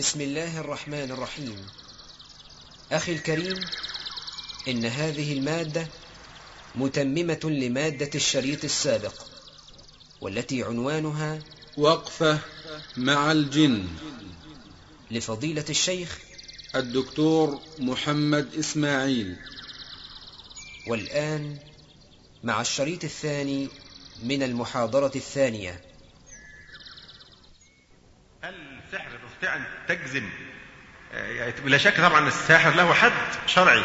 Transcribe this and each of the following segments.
بسم الله الرحمن الرحيم. أخي الكريم إن هذه المادة متممة لمادة الشريط السابق والتي عنوانها وقفة مع الجن. لفضيلة الشيخ الدكتور محمد إسماعيل. والآن مع الشريط الثاني من المحاضرة الثانية هل السحر تستطيع أن تجزم يعني بلا شك طبعا الساحر له حد شرعي.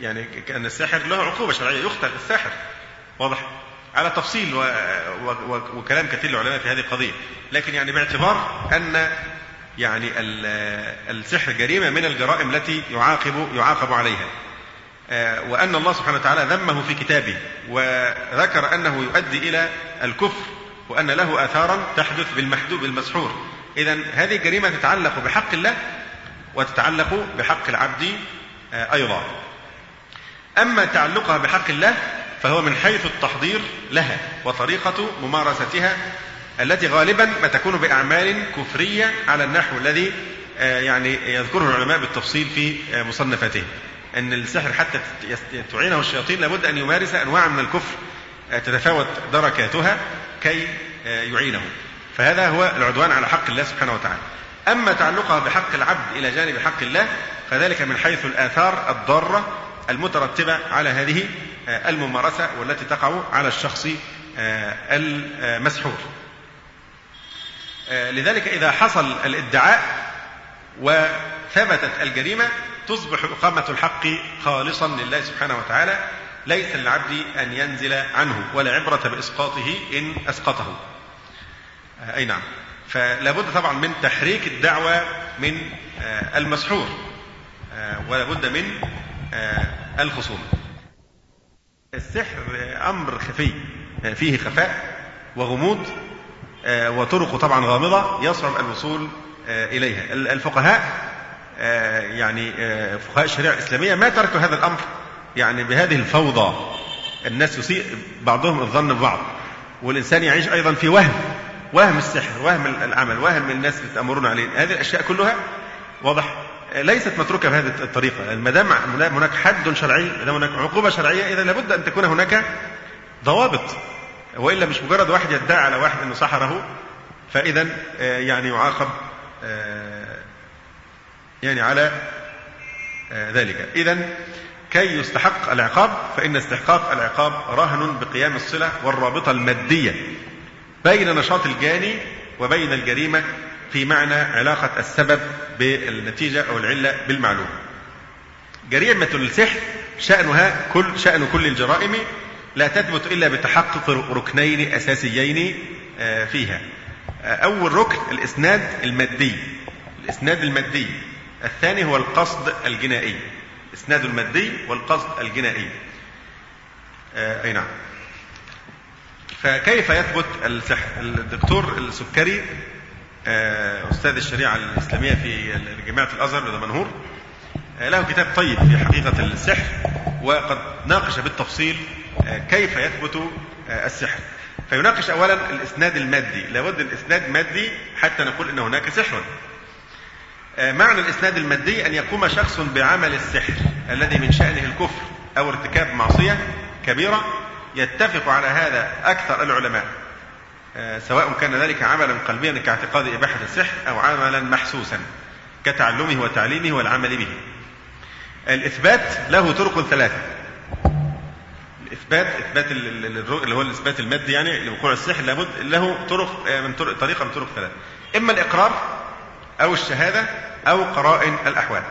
يعني كأن الساحر له عقوبة شرعية يقتل الساحر. واضح؟ على تفصيل. وكلام كثير للعلماء في هذه القضية. لكن يعني باعتبار أن يعني السحر جريمة من الجرائم التي يعاقب يعاقب عليها. وأن الله سبحانه وتعالى ذمه في كتابه وذكر أنه يؤدي إلى الكفر وأن له آثارا تحدث بالمحدود المسحور إذا هذه الجريمة تتعلق بحق الله وتتعلق بحق العبد أيضا. أما تعلقها بحق الله فهو من حيث التحضير لها وطريقة ممارستها التي غالبا ما تكون بأعمال كفرية على النحو الذي يعني يذكره العلماء بالتفصيل في مصنفاتهم أن السحر حتى تعينه الشياطين لابد أن يمارس أنواع من الكفر تتفاوت دركاتها كي يعينه. فهذا هو العدوان على حق الله سبحانه وتعالى. أما تعلقها بحق العبد إلى جانب حق الله فذلك من حيث الآثار الضارة المترتبة على هذه الممارسة والتي تقع على الشخص المسحور. لذلك إذا حصل الادعاء وثبتت الجريمة تصبح إقامة الحق خالصا لله سبحانه وتعالى ليس للعبد أن ينزل عنه ولا عبرة بإسقاطه إن أسقطه. أي نعم. فلا بد طبعا من تحريك الدعوة من المسحور ولا بد من الخصوم. السحر أمر خفي فيه خفاء وغموض وطرق طبعا غامضة يصعب الوصول إليها. الفقهاء يعني فقهاء الشريعة الإسلامية ما تركوا هذا الأمر. يعني بهذه الفوضى الناس يسيء بعضهم الظن ببعض والإنسان يعيش أيضا في وهم. وهم السحر وهم العمل وهم الناس اللي تأمرون عليه. هذه الأشياء كلها واضح. ليست متروكة بهذه الطريقة. ما دام هناك حد شرعي ما دام هناك عقوبة شرعية إذا لابد أن تكون هناك ضوابط. وإلا مش مجرد واحد يدعي على واحد أنه سحره فإذا يعني يعاقب يعني على ذلك. إذا كي يستحق العقاب فإن استحقاق العقاب راهن بقيام الصلة والرابطة المادية. بين نشاط الجاني وبين الجريمة في معنى علاقة السبب بالنتيجة أو العلة بالمعلوم. جريمة السحر شأنها كل شأن كل الجرائم لا تثبت إلا بتحقق ركنين أساسيين فيها. أول ركن الإسناد المادي. الإسناد المادي. الثاني هو القصد الجنائي. الإسناد المادي والقصد الجنائي. أي نعم. فكيف يثبت السحر الدكتور السكري أستاذ الشريعة الإسلامية في جامعة الأزهر لدمنهور له كتاب طيب في حقيقة السحر وقد ناقش بالتفصيل كيف يثبت السحر. فيناقش أولا الإسناد المادي لابد الإسناد مادي حتى نقول أن هناك سحر. معنى الإسناد المادي أن يقوم شخص بعمل السحر الذي من شأنه الكفر أو ارتكاب معصية كبيرة يتفق على هذا أكثر العلماء. سواء كان ذلك عملا قلبيا كاعتقاد إباحة السحر أو عملا محسوسا كتعلمه وتعليمه والعمل به. الإثبات له طرق ثلاثة. الإثبات إثبات اللي هو الإثبات المادي يعني لوقوع السحر لابد له طرق من طرق طريقة من طرق ثلاثة. إما الإقرار أو الشهادة أو قرائن الأحوال.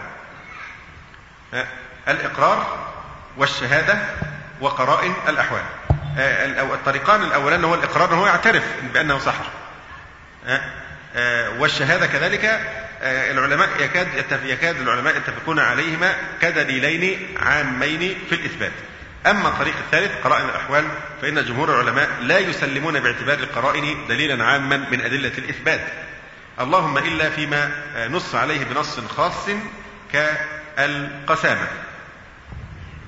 الإقرار والشهادة وقرائن الأحوال. الطريقان الأولان هو الإقرار هو يعترف بأنه سحر والشهادة كذلك العلماء يكاد يكاد العلماء يتفقون عليهما كدليلين عامين في الإثبات. أما الطريق الثالث قرائن الأحوال فإن جمهور العلماء لا يسلمون باعتبار القرائن دليلا عاما من أدلة الإثبات. اللهم إلا فيما نص عليه بنص خاص كالقسامة.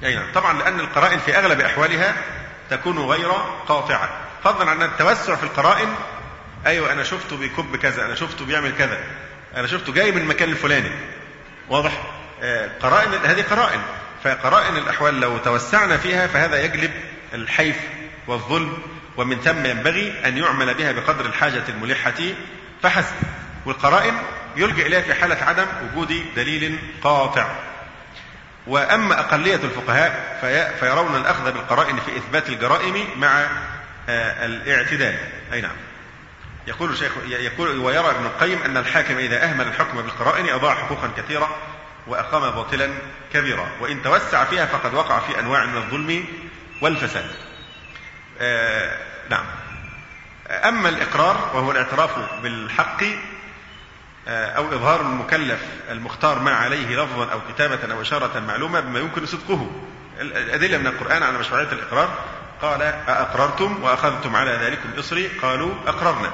أي نعم. طبعا لأن القرائن في أغلب أحوالها تكون غير قاطعة. فضلا عن التوسع في القرائن أيوة أنا شفته بيكب كذا أنا شفته بيعمل كذا أنا شفته جاي من المكان الفلاني. واضح؟ آه، قرائن هذه قرائن. فقرائن الأحوال لو توسعنا فيها فهذا يجلب الحيف والظلم ومن ثم ينبغي أن يعمل بها بقدر الحاجة الملحة. فحسب. والقرائن يلجا إليها في حالة عدم وجود دليل قاطع. وأما أقلية الفقهاء فيرون الأخذ بالقرائن في إثبات الجرائم مع آه، الاعتدال أي نعم يقول الشيخ يقول ويرى ابن القيم أن الحاكم إذا أهمل الحكم بالقرائن أضاع حقوقا كثيرة وأقام باطلا كبيرا وإن توسع فيها فقد وقع في أنواع من الظلم والفساد. آه نعم. أما الإقرار وهو الاعتراف بالحق آه أو إظهار المكلف المختار ما عليه لفظا أو كتابة أو إشارة معلومة بما يمكن صدقه. الأدلة من القرآن على مشروعية الإقرار. قال أأقررتم وأخذتم على ذلكم إصري قالوا أقررنا.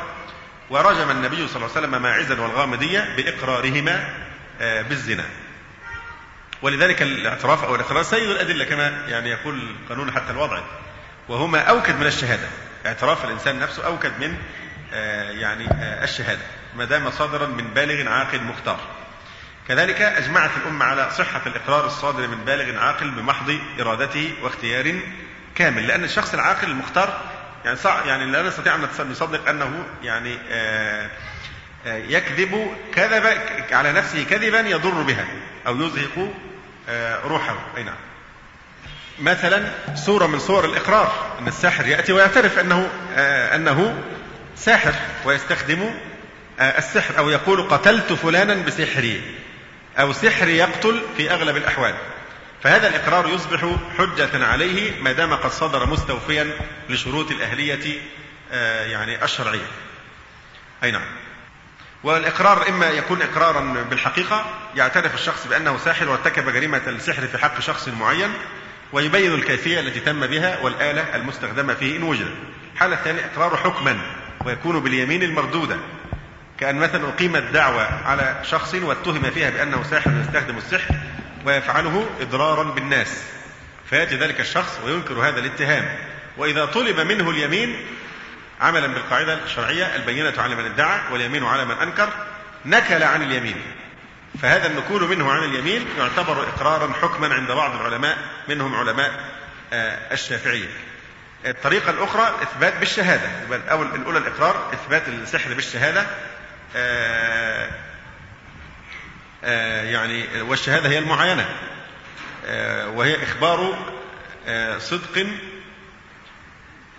ورجم النبي صلى الله عليه وسلم ماعزا والغامدية بإقرارهما آه، بالزنا. ولذلك الاعتراف أو الإقرار سيد الأدلة كما يعني يقول القانون حتى الوضع. وهما أوكد من الشهادة. اعتراف الإنسان نفسه أوكد من آه، يعني الشهادة. ما دام صادرا من بالغ عاقل مختار. كذلك أجمعت الأمة على صحة الإقرار الصادر من بالغ عاقل بمحض إرادته واختيار كامل لأن الشخص العاقل المختار يعني صع يعني لا نستطيع أن نصدق أنه يعني آه، آه، يكذب كذب على نفسه كذبا يضر بها أو يزهق آه، روحه. أي نعم. مثلا صورة من صور الإقرار أن الساحر يأتي ويعترف أنه أنه ساحر ويستخدم السحر أو يقول قتلت فلانا بسحري أو سحر يقتل في أغلب الأحوال. فهذا الإقرار يصبح حجة عليه ما دام قد صدر مستوفيا لشروط الأهلية آه، يعني الشرعية. أي نعم. والإقرار إما يكون إقرارا بالحقيقة يعترف الشخص بأنه ساحر وارتكب جريمة السحر في حق شخص معين ويبين الكيفية التي تم بها والآلة المستخدمة فيه إن وجدت الحالة الثانية إقرار حكما ويكون باليمين المردودة. كأن مثلا أقيمت دعوة على شخص واتهم فيها بأنه ساحر يستخدم السحر ويفعله إضرارا بالناس فيأتي ذلك الشخص وينكر هذا الاتهام. وإذا طلب منه اليمين عملا بالقاعدة الشرعية البينة على من ادعى واليمين على من أنكر نكل عن اليمين. فهذا النكول منه عن اليمين يعتبر إقرارا حكما عند بعض العلماء منهم علماء آه، الشافعية. الطريقة الأخرى إثبات بالشهادة. الأول الأولى الإقرار إثبات السحر بالشهادة آه، آه، يعني والشهادة هي المعاينة. آه، وهي إخبار صدق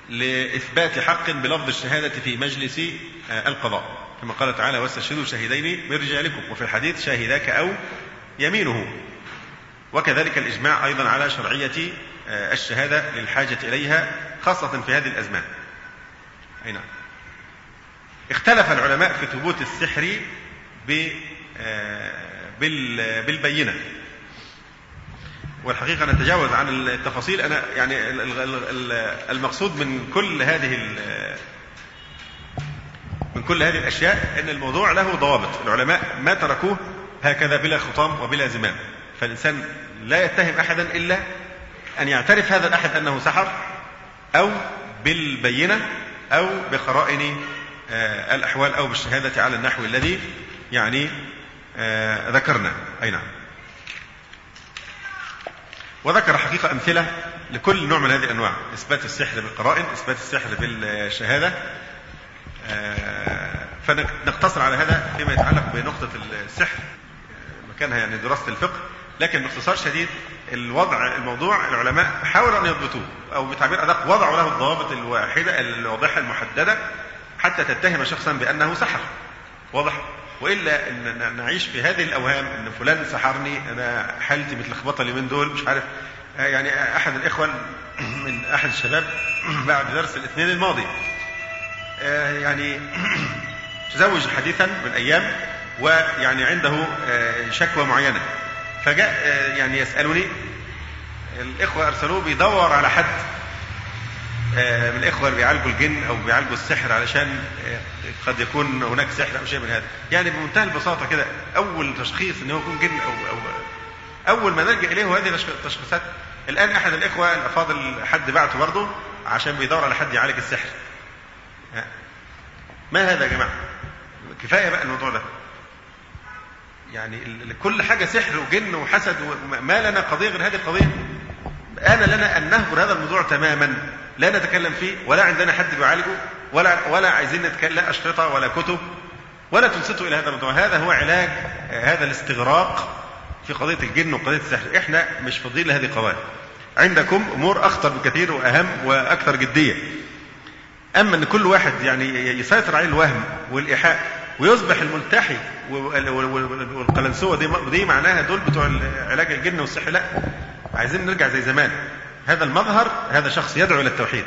لإثبات حق بلفظ الشهادة في مجلس القضاء. كما قال تعالى واستشهدوا شهيدين من رجالكم. وفي الحديث شاهداك أو يمينه. وكذلك الإجماع أيضا على شرعية الشهادة للحاجة إليها خاصة في هذه الأزمان. أي نعم. اختلف العلماء في ثبوت السحر ب بالبينة. والحقيقة نتجاوز عن التفاصيل. أنا يعني المقصود من كل هذه من كل هذه الأشياء أن الموضوع له ضوابط. العلماء ما تركوه هكذا بلا خطام وبلا زمام. فالإنسان لا يتهم أحدا إلا أن يعترف هذا الأحد أنه سحر أو بالبينة أو بقرائن آه، الأحوال أو بالشهادة على النحو الذي يعني آه، ذكرنا. أي نعم. وذكر حقيقة أمثلة لكل نوع من هذه الأنواع. إثبات السحر بالقرائن إثبات السحر بالشهادة. آه، فنقتصر على هذا فيما يتعلق بنقطة السحر مكانها يعني دراسة الفقه. لكن باختصار شديد الوضع الموضوع العلماء حاولوا أن يضبطوه أو بتعبير أدق وضعوا له الضوابط الواحدة الواضحة المحددة حتى تتهم شخصا بأنه سحر. واضح؟ وإلا إن نعيش في هذه الأوهام إن فلان سحرني أنا حالتي متلخبطة اليومين دول مش عارف. آه، يعني أحد الإخوة من أحد الشباب بعد درس الاثنين الماضي. آه، يعني تزوج حديثا من أيام ويعني عنده آه، شكوى معينة. فجاء يعني يسألني الإخوة أرسلوه بيدور على حد. من الإخوة اللي بيعالجوا الجن أو بيعالجوا السحر علشان قد يكون هناك سحر أو شيء من هذا. يعني بمنتهى البساطة كده أول تشخيص إن هو يكون جن أو أو أول ما نلجأ إليه هذه التشخيصات. الآن احد الإخوة الافاضل حد بعته برضه عشان بيدور على حد يعالج السحر. ما هذا يا جماعة؟ كفاية بقى الموضوع ده. يعني كل حاجة سحر وجن وحسد ما لنا قضية غير هذه القضية. آن لنا أن نهجر هذا الموضوع تماما. لا نتكلم فيه ولا عندنا حد بيعالجه ولا ولا عايزين نتكلم لا أشرطة ولا كتب ولا تنصتوا إلى هذا الموضوع. هذا هو علاج هذا الاستغراق في قضية الجن وقضية السحر. إحنا مش فاضيين لهذه القضايا. عندكم أمور أخطر بكثير وأهم وأكثر جدية. أما أن كل واحد يعني يسيطر عليه الوهم والإيحاء ويصبح الملتحي والقلنسوة دي, دي معناها دول بتوع علاج الجن والسحر لا عايزين نرجع زي زمان. هذا المظهر هذا شخص يدعو إلى التوحيد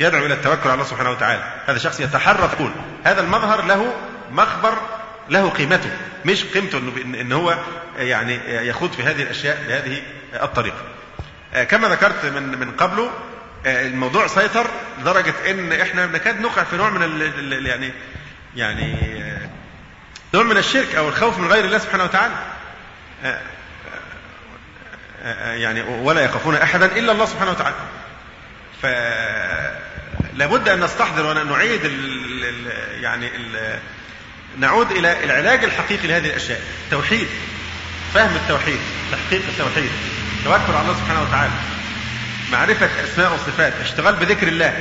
يدعو إلى التوكل على الله سبحانه وتعالى هذا شخص يتحرى كل هذا المظهر له مخبر له قيمته مش قيمته إنه ان هو يعني يخوض في هذه الأشياء بهذه الطريقة. كما ذكرت من من قبله الموضوع سيطر لدرجة إن إحنا نكاد نقع في نوع من يعني يعني نوع من الشرك أو الخوف من غير الله سبحانه وتعالى. يعني ولا يخافون أحدا إلا الله سبحانه وتعالى. فلابد أن نستحضر وأن نعيد ال ال يعني ال نعود إلى العلاج الحقيقي لهذه الأشياء. التوحيد فهم التوحيد تحقيق التوحيد توكل على الله سبحانه وتعالى معرفة أسماء وصفات اشتغال بذكر الله.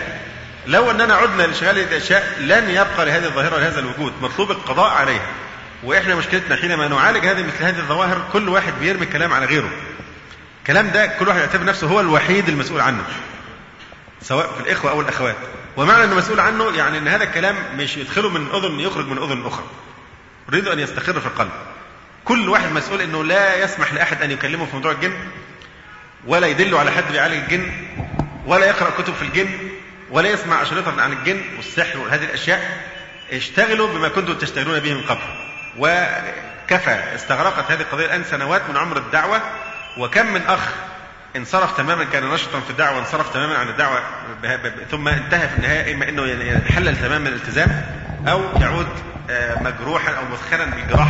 لو أننا عدنا لشغال هذه الأشياء لن يبقى لهذه الظاهرة لهذا الوجود مطلوب القضاء عليها. وإحنا مشكلتنا حينما نعالج هذه مثل هذه الظواهر كل واحد بيرمي الكلام على غيره. الكلام ده كل واحد يعتبر نفسه هو الوحيد المسؤول عنه سواء في الإخوة أو الأخوات. ومعنى أنه مسؤول عنه يعني أن هذا الكلام مش يدخله من أذن يخرج من أذن أخرى. يريد أن يستقر في القلب. كل واحد مسؤول أنه لا يسمح لأحد أن يكلمه في موضوع الجن ولا يدله على حد بيعالج الجن ولا يقرأ كتب في الجن ولا يسمع أشرطة عن الجن والسحر وهذه الأشياء اشتغلوا بما كنتم تشتغلون به من قبل. وكفى استغرقت هذه القضية الآن سنوات من عمر الدعوة وكم من أخ انصرف تماما كان نشطا في الدعوة انصرف تماما عن الدعوة ثم انتهى في النهاية إما إنه يتحلل تماما الالتزام أو يعود مجروحا أو مثخنا بالجراح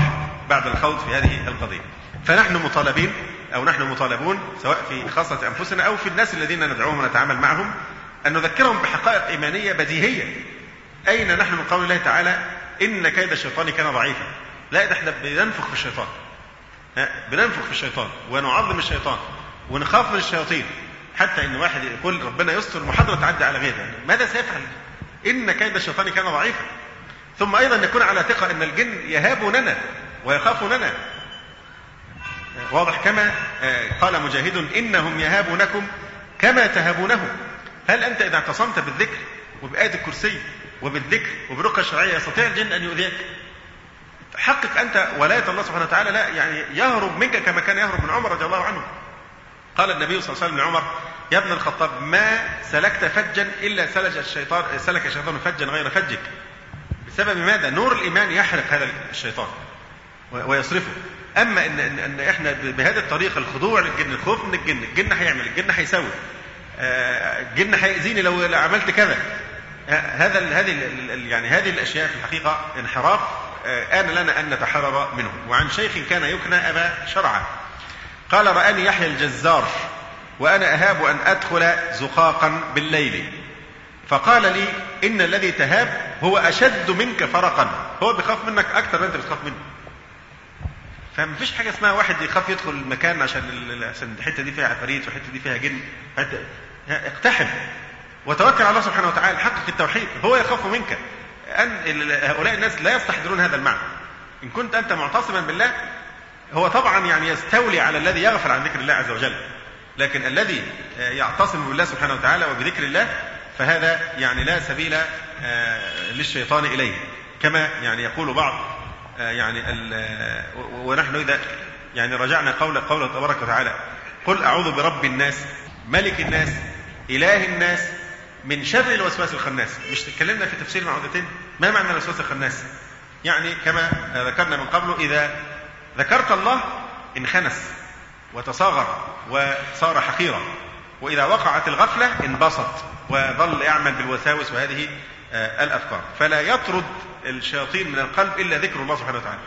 بعد الخوض في هذه القضية. فنحن مطالبين أو نحن مطالبون سواء في خاصة أنفسنا أو في الناس الذين ندعوهم ونتعامل معهم أن نذكرهم بحقائق إيمانية بديهية. أين نحن من قول الله تعالى إن كيد الشيطان كان ضعيفا. لا إحنا بننفخ في الشيطان. بننفخ في الشيطان ونعظم الشيطان ونخاف من الشياطين حتى إن واحد يقول ربنا يستر المحاضره تعدي على غيرها ماذا سيفعل؟ إن كيد الشيطان كان ضعيفا ثم أيضا نكون على ثقة إن الجن يهابوننا ويخافوننا واضح كما قال مجاهد إنهم يهابونكم كما تهابونهم هل أنت إذا اعتصمت بالذكر وبآية الكرسي وبالذكر وبالرقى الشرعيه يستطيع الجن أن يؤذيك؟ حقق أنت ولاية الله سبحانه وتعالى لا يعني يهرب منك كما كان يهرب من عمر رضي الله عنه. قال النبي صلى الله عليه وسلم لعمر يا ابن الخطاب ما سلكت فجا إلا سلك الشيطان سلك الشيطان فجا غير فجك. بسبب ماذا؟ نور الإيمان يحرق هذا الشيطان ويصرفه. أما ان ان, إن إحنا بهذه الطريقة الخضوع للجن الخوف من الجن الجن هيعمل الجن هيسوي. الجن هيأذيني لو عملت كذا. هذا هذه يعني هذه الأشياء في الحقيقة انحراف. آن لنا أن نتحرر منه. وعن شيخ كان يكنى أبا شرعة. قال رآني يحيى الجزار وأنا أهاب أن أدخل زقاقا بالليل. فقال لي إن الذي تهاب هو أشد منك فرقا. هو بيخاف منك أكثر من أنت بتخاف منه. فما فيش حاجة اسمها واحد يخاف يدخل المكان عشان عشان الحتة دي فيها عفاريت والحتة دي فيها جن. اقتحم. وتوكل على الله سبحانه وتعالى. حقق التوحيد هو يخاف منك. أن هؤلاء الناس لا يستحضرون هذا المعنى. إن كنت أنت معتصما بالله هو طبعا يعني يستولي على الذي يغفل عن ذكر الله عز وجل. لكن الذي يعتصم بالله سبحانه وتعالى وبذكر الله فهذا يعني لا سبيل للشيطان إليه. كما يعني يقول بعض يعني ونحن إذا يعني رجعنا قول قوله تبارك وتعالى قل أعوذ برب الناس ملك الناس إله الناس من شر الوسواس الخناس. مش تكلمنا في تفسير المعوذتين ما معنى الوسواس الخناس؟ يعني كما ذكرنا من قبل إذا ذكرت الله انخنس وتصاغر وصار حقيرا وإذا وقعت الغفلة انبسط وظل يعمل بالوساوس وهذه الأفكار فلا يطرد الشياطين من القلب إلا ذكر الله سبحانه وتعالى.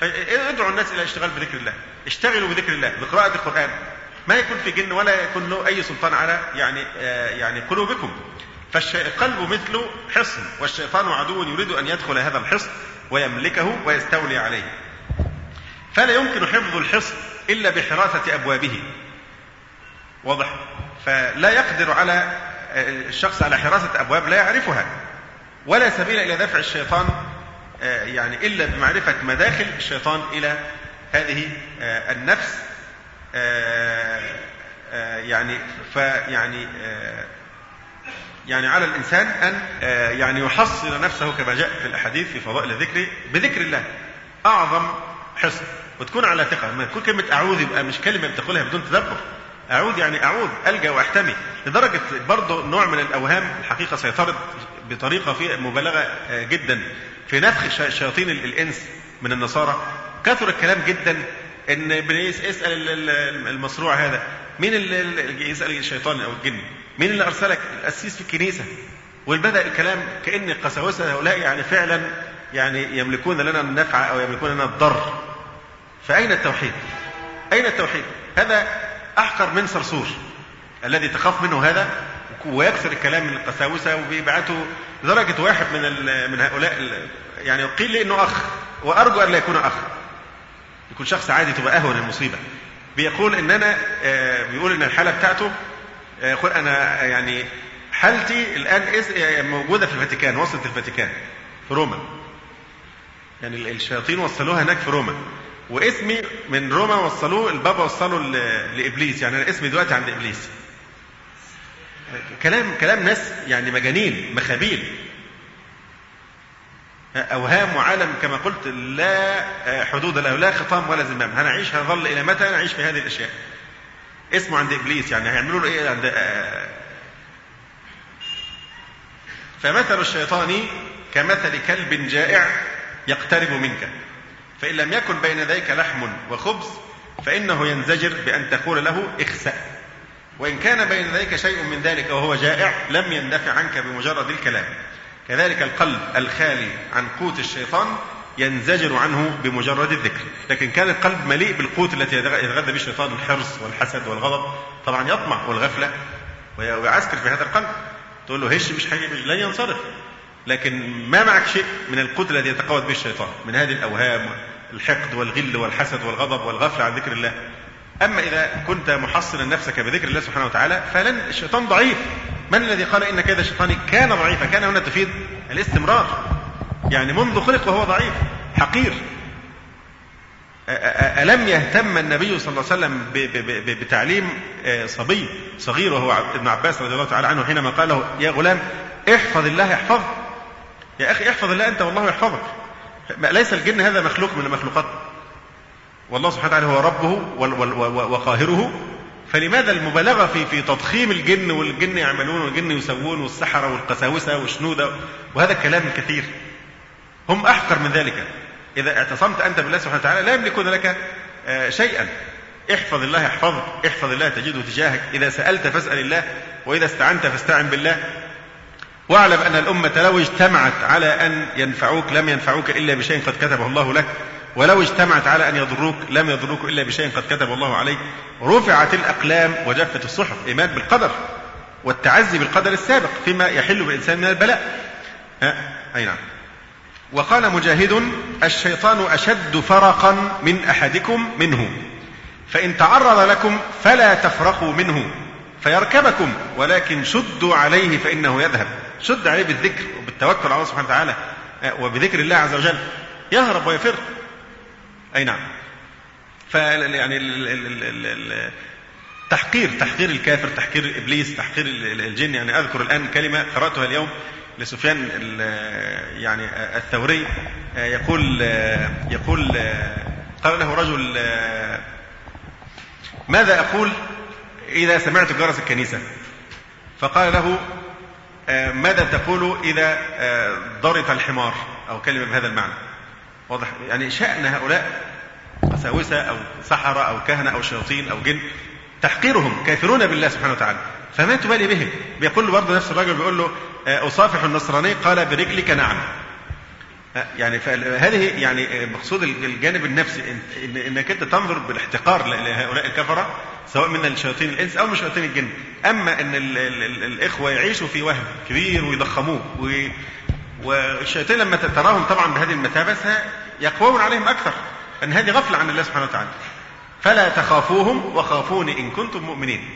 فادعوا الناس إلى الاشتغال بذكر الله. اشتغلوا بذكر الله بقراءة القرآن. ما يكون في جن ولا يكون له أي سلطان على يعني يعني قلوبكم. فالقلب مثل حصن والشيطان عدو يريد أن يدخل هذا الحصن ويملكه ويستولي عليه. فلا يمكن حفظ الحصن إلا بحراسة أبوابه. واضح؟ فلا يقدر على الشخص على حراسة أبواب لا يعرفها. ولا سبيل إلى دفع الشيطان آه، يعني إلا بمعرفة مداخل الشيطان إلى هذه آه، النفس. آه، يعني فيعني يعني على الإنسان أن يعني يحصن نفسه كما جاء في الأحاديث في فضائل الذكر بذكر الله. أعظم حصن وتكون على ثقة. لما تكون كلمة أعوذ يبقى مش كلمة بتقولها بدون تدبر. أعوذ يعني أعوذ ألجأ وأحتمي. لدرجة برضه نوع من الأوهام الحقيقة سيطرت بطريقة في مبالغة جدا. في نفخ شياطين الإنس من النصارى كثر الكلام جدا إن اسأل المصروع هذا مين اللي يسأل الشيطان أو الجن؟ مين اللي أرسلك؟ القسيس في الكنيسة. وبدا الكلام كأن القساوسه هؤلاء يعني فعلا يعني يملكون لنا النفع أو يملكون لنا الضر. فأين التوحيد؟ أين التوحيد؟ هذا أحقر من صرصور. الذي تخاف منه هذا ويكثر الكلام من القساوسة وبيبعته لدرجه واحد من من هؤلاء يعني قيل لي إنه أخ وأرجو أن لا يكون أخ. يكون شخص عادي تبقى اهون المصيبه بيقول إن أنا آه، بيقول إن الحالة بتاعته آه، أنا يعني حالتي الآن آه، موجودة في الفاتيكان وصلت الفاتيكان في روما. يعني الشياطين وصلوها هناك في روما. واسمي من روما وصلوه البابا وصله لإبليس. يعني أنا اسمي دلوقتي عند إبليس. كلام كلام ناس يعني مجانين مخابيل. أوهام وعالم كما قلت لا حدود له لا خطام ولا زمام. هنعيش هنظل إلى متى؟ نعيش في هذه الأشياء. اسمه عند إبليس يعني هيعملوا له إيه؟ عند فمثل الشيطان كمثل كلب جائع يقترب منك. فإن لم يكن بين ذلك لحم وخبز فإنه ينزجر بأن تقول له اخسأ. وإن كان بين ذلك شيء من ذلك وهو جائع لم يندفع عنك بمجرد الكلام. كذلك القلب الخالي عن قوت الشيطان ينزجر عنه بمجرد الذكر. لكن كان القلب مليء بالقوت التي يتغذى به الشيطان الحرص والحسد والغضب. طبعا يطمع والغفلة. ويعسكر في هذا القلب. تقول له هش مش مش لن ينصرف. لكن ما معك شيء من القوت الذي يتقوت به الشيطان من هذه الأوهام الحقد والغل والحسد والغضب والغفلة عن ذكر الله. أما إذا كنت محصنا نفسك بذكر الله سبحانه وتعالى فلن الشيطان ضعيف. من الذي قال إن كيد الشيطان كان ضعيفا؟ كان هنا تفيد الاستمرار. يعني منذ خلق وهو ضعيف حقير. ألم يهتم النبي صلى الله عليه وسلم بتعليم صبي صغير وهو ابن عباس رضي الله تعالى عنه حينما قال له يا غلام احفظ الله يحفظك. يا أخي احفظ الله أنت والله يحفظك. ليس الجن هذا مخلوق من المخلوقات. والله سبحانه وتعالى هو ربه وقاهره فلماذا المبالغة في في تضخيم الجن والجن يعملون والجن يسوون والسحرة والقساوسة والشنودة؟ وهذا الكلام الكثير هم أحقر من ذلك. إذا اعتصمت أنت بالله سبحانه وتعالى لا يملكون لك آه، شيئا. احفظ الله يحفظك احفظ الله تجده تجاهك. إذا سألت فاسأل الله وإذا استعنت فاستعن بالله. واعلم أن الأمة لو اجتمعت على أن ينفعوك لم ينفعوك إلا بشيء قد كتبه الله لك. ولو اجتمعت على أن يضروك لم يضروك إلا بشيء قد كتب الله عليك رفعت الأقلام وجفت الصحف إيمان بالقدر والتعزي بالقدر السابق فيما يحل بالإنسان من البلاء. ها؟ أي نعم. وقال مجاهد الشيطان أشد فرقا من أحدكم منه فإن تعرض لكم فلا تفرقوا منه فيركبكم ولكن شدوا عليه فإنه يذهب. شد عليه بالذكر وبالتوكل على الله سبحانه وتعالى وبذكر الله عز وجل يهرب ويفر. أي نعم. فيعني تحقير تحقير الكافر تحقير إبليس تحقير الجن. يعني أذكر الآن كلمة قرأتها اليوم لسفيان يعني الثوري. يقول يقول قال له رجل ماذا أقول إذا سمعت جرس الكنيسة؟ فقال له ماذا تقول إذا ضرط الحمار؟ أو كلمة بهذا المعنى. واضح؟ يعني شأن هؤلاء قساوسة أو سحرة أو كهنة أو شياطين أو جن تحقيرهم كافرون بالله سبحانه وتعالى. فما تبالي بهم؟ بيقول له برضه نفس الرجل بيقول له آه، أصافح النصراني قال برجلك نعم. آه، يعني فهذه يعني مقصود الجانب النفسي إنك أنت تنظر بالاحتقار لهؤلاء الكفرة سواء من الشياطين الإنس أو من شياطين الجن. أما إن ال ال ال الإخوة يعيشوا في وهم كبير ويضخموه والشياطين لما تراهم طبعا بهذه المثابه يقوون عليهم أكثر أن هذه غفلة عن الله سبحانه وتعالى. فلا تخافوهم وخافوني إن كنتم مؤمنين.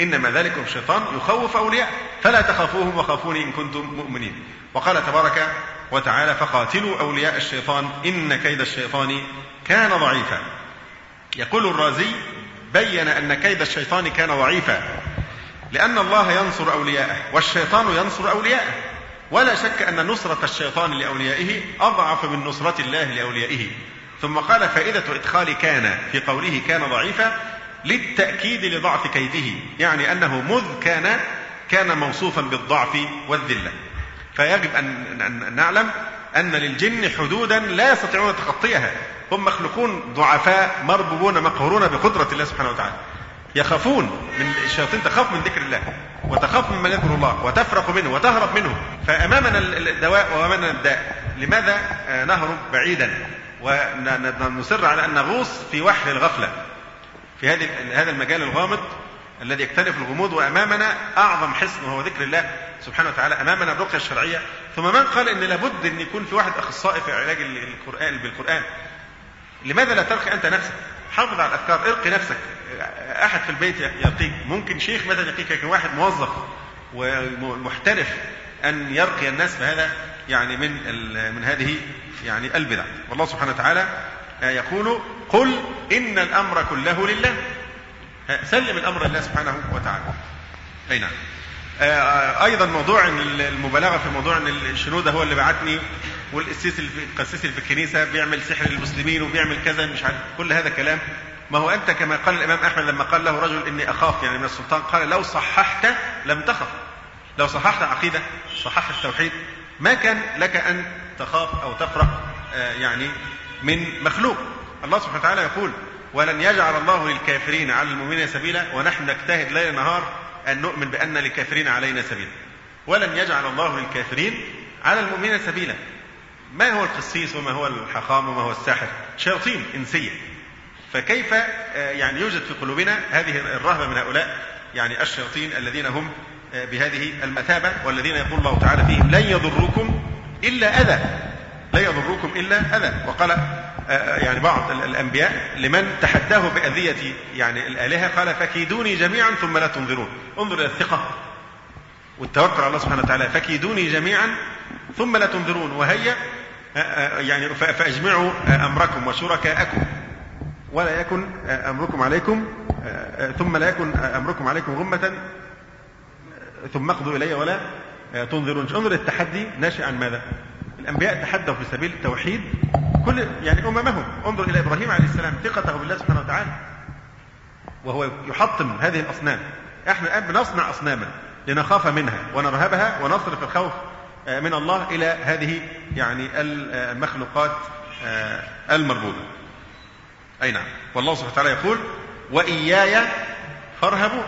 إنما ذلكم الشيطان يخوف أولياء فلا تخافوهم وخافوني إن كنتم مؤمنين. وقال تبارك وتعالى فقاتلوا أولياء الشيطان إن كيد الشيطان كان ضعيفا. يقول الرازي بين أن كيد الشيطان كان ضعيفا. لأن الله ينصر أولياءه والشيطان ينصر أولياءه. ولا شك أن نصرة الشيطان لأوليائه أضعف من نصرة الله لأوليائه. ثم قال فائدة إدخال كان في قوله كان ضعيفا للتأكيد لضعف كيده يعني أنه مذ كان كان موصوفا بالضعف والذلة. فيجب أن نعلم أن للجن حدودا لا يستطيعون تخطيها هم مخلوقون ضعفاء مربوبون مقهورون بقدرة الله سبحانه وتعالى. يخافون من الشياطين تخاف من ذكر الله وتخاف ممن يذكر الله وتفرق منه وتهرب منه. فأمامنا الدواء وأمامنا الداء. لماذا؟ نهرب بعيدا. ونصر على أن نغوص في وحل الغفلة. في هذه هذا المجال الغامض الذي يكتنف الغموض وأمامنا أعظم حصن وهو ذكر الله سبحانه وتعالى أمامنا الرقية الشرعية. ثم من قال إن لابد أن يكون في واحد أخصائي في علاج القران بالقرآن. لماذا لا ترقي أنت نفسك؟ حافظ على الأفكار ارقي نفسك. أحد في البيت يرقيك ممكن شيخ مثلا يرقيك لكن واحد موظف ومحترف أن يرقي الناس فهذا يعني من من هذه يعني البدع. والله سبحانه وتعالى يقول قل إن الأمر كله لله. سلم الأمر لله سبحانه وتعالى. أي نعم. أيضا موضوع المبالغة في موضوع إن الشنودة هو اللي بعتني. والقسيس القسيس اللي في الكنيسه بيعمل سحر للمسلمين وبيعمل كذا مش عارف كل هذا كلام. ما هو أنت كما قال الإمام أحمد لما قال له رجل إني أخاف يعني من السلطان قال لو صححت لم تخف. لو صححت عقيدة صححت التوحيد. ما كان لك أن تخاف أو تفرح يعني من مخلوق. الله سبحانه وتعالى يقول ولن يجعل الله للكافرين على المؤمنين سبيلا ونحن نجتهد ليل نهار أن نؤمن بأن للكافرين علينا سبيلا. ولن يجعل الله للكافرين على المؤمنين سبيلا. ما هو القسيس وما هو الحخام وما هو الساحر؟ شياطين إنسية. فكيف يعني يوجد في قلوبنا هذه الرهبة من هؤلاء؟ يعني الشياطين الذين هم بهذه المثابة والذين يقول الله تعالى فيهم لن يضركم إلا أذى. لا يضركم إلا أذى. وقال يعني بعض الأنبياء لمن تحداه بأذية يعني الآلهة؟ قال فكيدوني جميعا ثم لا تنظرون. انظر إلى الثقة والتوكل على الله سبحانه وتعالى. فكيدوني جميعا ثم لا تنظرون. وهيا يعني فأجمعوا أمركم وشركاءكم. ولا يكن أمركم عليكم ثم لا يكن أمركم عليكم غمة ثم اقضوا إلي ولا تنظرون. انظر التحدي ناشئ عن ماذا؟ الأنبياء تحدوا في سبيل التوحيد. كل يعني أممهم. انظر إلى إبراهيم عليه السلام ثقته بالله سبحانه وتعالى. وهو يحطم هذه الأصنام. إحنا الآن بنصنع أصناما لنخاف منها ونرهبها ونصرف الخوف من الله إلى هذه يعني المخلوقات المربوبة. أي نعم. والله سبحانه وتعالى يقول وإياي فارهبوا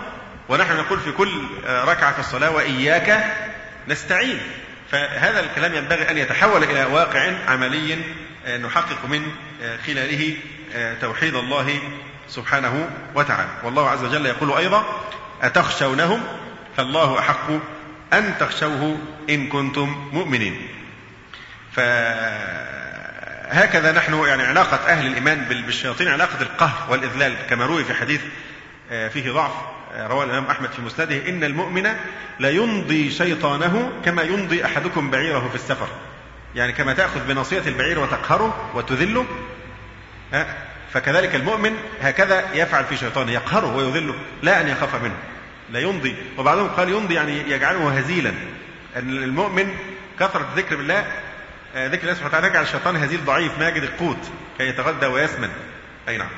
ونحن نقول في كل ركعة في الصلاة وإياك نستعين. فهذا الكلام ينبغي أن يتحول إلى واقع عملي نحقق من خلاله توحيد الله سبحانه وتعالى. والله عز وجل يقول أيضا أتخشونهم فالله أحق أن تخشوه إن كنتم مؤمنين. فهكذا نحن يعني علاقة أهل الإيمان بالشياطين علاقة القهر والإذلال كما روي في حديث فيه ضعف رواه الإمام أحمد في مسنده إن المؤمن لا يمضي شيطانه كما يمضي أحدكم بعيره في السفر. يعني كما تأخذ بناصية البعير وتقهره وتذله فكذلك المؤمن هكذا يفعل في شيطانه يقهره ويذله لا أن يخاف منه. لا يمضي. وبعضهم قال يمضي يعني يجعله هزيلا. أن المؤمن كثرة الذكر بالله ذكر الله سبحانه وتعالى يجعل الشيطان هزيل ضعيف ما يجد القوت كي يتغذى ويسمن. أي نعم.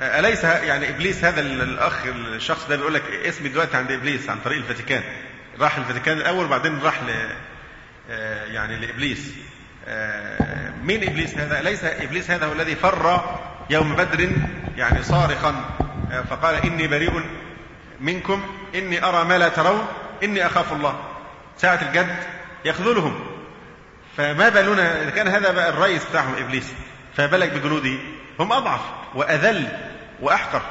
أليس يعني إبليس هذا الأخ الشخص ده بيقول لك اسمي دلوقتي عند إبليس عن طريق الفاتيكان. راح الفاتيكان الأول وبعدين راح ل يعني لإبليس. مين إبليس هذا؟ أليس إبليس هذا هو الذي فر يوم بدر يعني صارخا؟ فقال إني بريء منكم إني أرى ما لا ترون إني أخاف الله. ساعة الجد يخذلهم. فما بالنا إذا كان هذا بقى الرئيس بتاعهم إبليس فبلغ بجنوده هم أضعف وأذل وأحقر.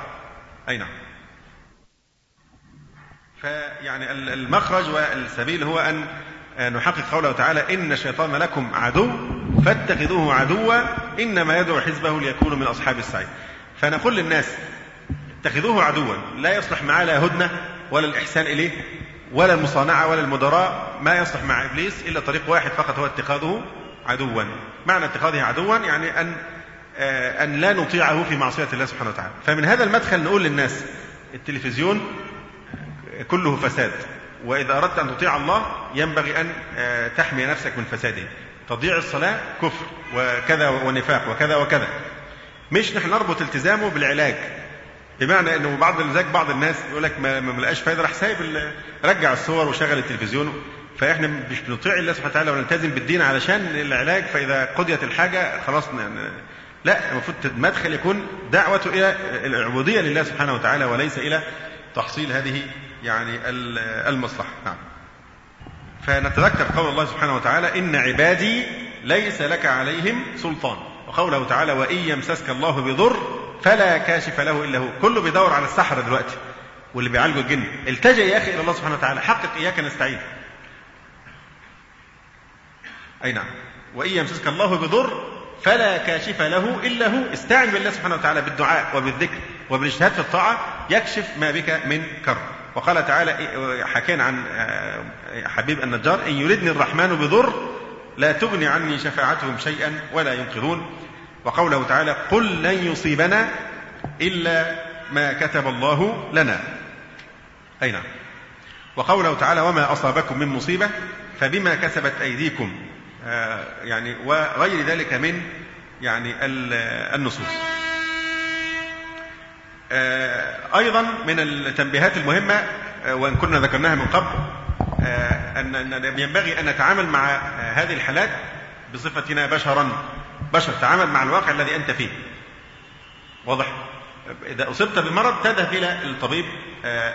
أي نعم. فيعني المخرج والسبيل هو أن نحقق قوله تعالى إن الشيطان لكم عدو فاتخذوه عدوا إنما يدعو حزبه ليكونوا من أصحاب السعير. فنقول للناس اتخذوه عدوا. لا يصلح معاه لا هدنة ولا الإحسان إليه ولا المصانعة ولا المدراء ما يصلح مع إبليس إلا طريق واحد فقط هو اتخاذه عدوا. معنى اتخاذه عدوا يعني أن آه، أن لا نطيعه في معصية الله سبحانه وتعالى. فمن هذا المدخل نقول للناس التلفزيون كله فساد وإذا أردت أن تطيع الله ينبغي أن آه، تحمي نفسك من فساده. تضييع الصلاة كفر وكذا ونفاق وكذا وكذا. مش نحن نربط التزامه بالعلاج. بمعنى إنه بعض لذلك بعض الناس يقول لك ما ما لقاش فايدة راح سايب رجع الصور وشغل التلفزيون. فإحنا مش بنطيع الله سبحانه وتعالى ونلتزم بالدين علشان العلاج فإذا قضيت الحاجة خلاص لا المفروض المدخل يكون دعوة إلى العبودية لله سبحانه وتعالى وليس إلى تحصيل هذه يعني المصلحة. نعم. فنتذكر قول الله سبحانه وتعالى إن عبادي ليس لك عليهم سلطان. وقوله تعالى وإن يمسسك الله بضر فلا كاشف له إلا هو. كله بيدور على السحرة دلوقتي واللي بيعالجوا الجن. التجئ يا أخي إلى الله سبحانه وتعالى. حقق إياك نستعين. أي نعم. وإن يمسسك الله بضر فلا كاشف له إلا هو. استعن بالله سبحانه وتعالى بالدعاء وبالذكر وبالاجتهاد في الطاعة. يكشف ما بك من كرب. وقال تعالى حكينا عن آه، حبيب النجار إن يردني الرحمن بضر لا تغني عني شفاعتهم شيئا ولا ينقذون. وقوله تعالى قل لن يصيبنا إلا ما كتب الله لنا. أي نعم. وقوله تعالى وما أصابكم من مصيبة فبما كسبت أيديكم. آه، يعني وغير ذلك من يعني النصوص. آه، أيضا من التنبيهات المهمة آه، وإن كنا ذكرناها من قبل أن ينبغي أن نتعامل مع هذه الحالات بصفتنا بشرا. بشر تعامل مع الواقع الذي أنت فيه. واضح؟ إذا أصبت بمرض تذهب إلى الطبيب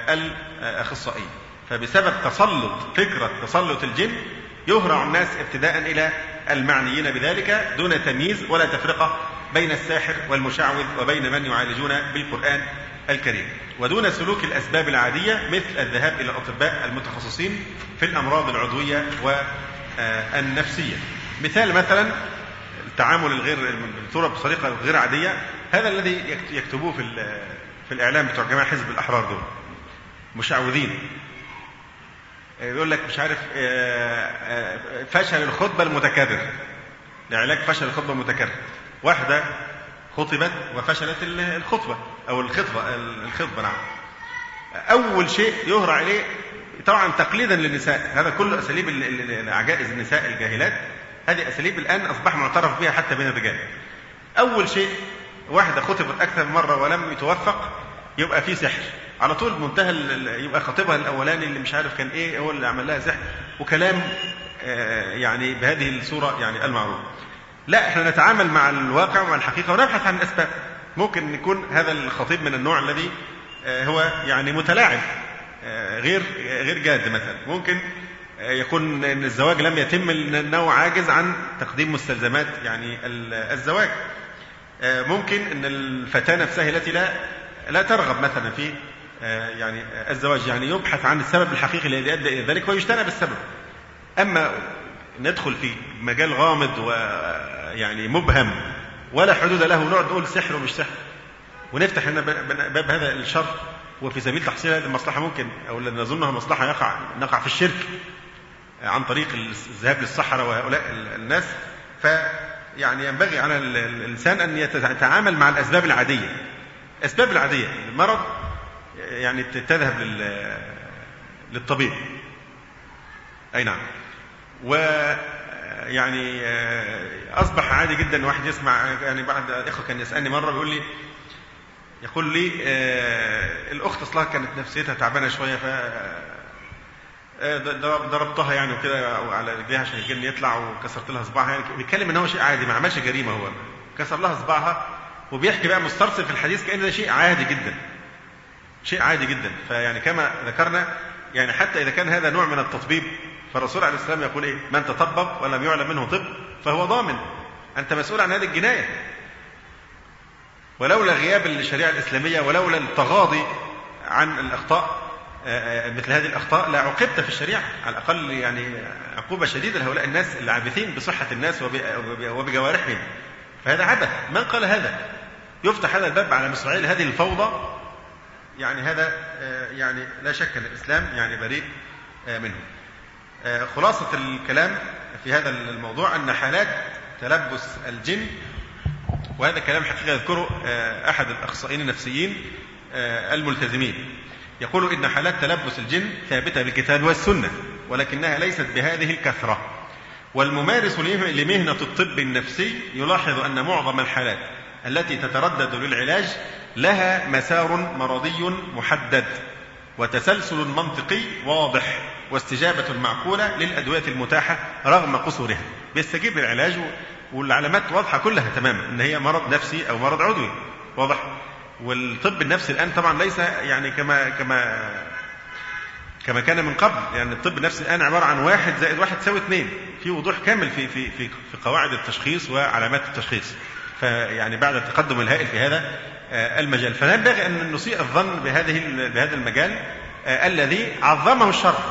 الأخصائي. فبسبب تسلط فكرة تسلط الجن يهرع الناس ابتداء إلى المعنيين بذلك دون تمييز ولا تفرقة بين الساحر والمشعوذ وبين من يعالجون بالقرآن الكريم. ودون سلوك الأسباب العادية مثل الذهاب إلى الأطباء المتخصصين في الأمراض العضوية والنفسية. مثال مثلا التعامل الغير بالصورة بطريقة غير عادية هذا الذي يكتبوه في في الإعلام بتوع جماعة حزب الأحرار دول مشعوذين. يقول لك مش عارف آه، آه، فشل الخطبة المتكرر. لعلاج فشل الخطبة المتكرر. واحدة خطبت وفشلت الخطبة أو الخطبة الخطبة نعم. أول شيء يهرع إليه طبعا تقليدا للنساء. هذا كله أساليب عجائز النساء الجاهلات. هذه أساليب الآن أصبح معترف بها حتى بين الرجال أول شيء واحدة خطبت أكثر من مرة ولم يتوفق يبقى في سحر على طول منتهى يبقى خطيبها الأولاني اللي مش عارف كان إيه هو اللي عمل لها سحر وكلام آه، يعني بهذه الصورة يعني المعروفه. لا إحنا نتعامل مع الواقع ومع الحقيقة ونبحث عن الاسباب. ممكن يكون هذا الخطيب من النوع الذي آه، هو يعني متلاعب آه، غير غير جاد مثلا ممكن يكون إن الزواج لم يتم لأنه عاجز عن تقديم مستلزمات يعني الزواج. ممكن إن الفتاة نفسها التي لا لا ترغب مثلا في آه، يعني الزواج يعني يبحث عن السبب الحقيقي الذي أدى إلى ذلك ويجتنب السبب. أما ندخل في مجال غامض ويعني مبهم ولا حدود له ونقعد نقول سحر ومش سحر. ونفتح هنا باب هذا الشر وفي سبيل تحصيل هذه المصلحة ممكن أو نظنها مصلحة يقع نقع في الشرك. عن طريق الذهاب للصحراء وهؤلاء الناس فيعني ينبغي على الإنسان أن يتعامل مع الأسباب العادية. الاسباب العادية المرض يعني تذهب للطبيب. أي نعم. و يعني أصبح عادي جدا واحد يسمع يعني بعد إخوة كان يسألني مرة بيقول لي يقول لي الأخت أصلها كانت نفسيتها تعبانة شوية ف ضربتها يعني وكده على رجليها عشان الجن يطلع وكسرت لها صباعها يعني بيتكلم إن هو شيء عادي ما عملش جريمة هو. كسر لها صباعها وبيحكي بقى مسترسل في الحديث كأن ده شيء عادي جدا. شيء عادي جدا. فيعني كما ذكرنا يعني حتى إذا كان هذا نوع من التطبيب فالرسول عليه السلام يقول إيه؟ من تطبب ولم يعلم منه طب فهو ضامن. أنت مسؤول عن هذه الجناية. ولولا غياب الشريعة الإسلامية ولولا التغاضي عن الأخطاء مثل هذه الأخطاء لا عوقبت في الشريعة. على الأقل يعني عقوبة شديدة لهؤلاء الناس العابثين بصحة الناس وبجوارحهم. فهذا عبث. من قال هذا؟ يفتح هذا الباب على مصراعيل هذه الفوضى. يعني هذا يعني لا شك أن الإسلام يعني بريء منه. خلاصة الكلام في هذا الموضوع أن حالات تلبس الجن وهذا كلام حقيقة يذكره أحد الأخصائيين النفسيين الملتزمين. يقول إن حالات تلبس الجن ثابتة بالكتاب والسنة ولكنها ليست بهذه الكثرة. والممارس لمهنة الطب النفسي يلاحظ أن معظم الحالات التي تتردد للعلاج لها مسار مرضي محدد وتسلسل منطقي واضح واستجابة معقولة للأدوية المتاحة رغم قصورها. بيستجيب للعلاج والعلامات واضحة كلها تماما إن هي مرض نفسي أو مرض عضوي. واضح؟ والطب النفسي الآن طبعا ليس يعني كما كما كما كان من قبل. يعني الطب النفسي الآن عبارة عن واحد زائد واحد تساوي اثنين. في وضوح كامل في في في في قواعد التشخيص وعلامات التشخيص. فيعني بعد التقدم الهائل في هذا المجال. فلا ينبغي أن نسيء الظن بهذه بهذا المجال الذي عظمه الشرع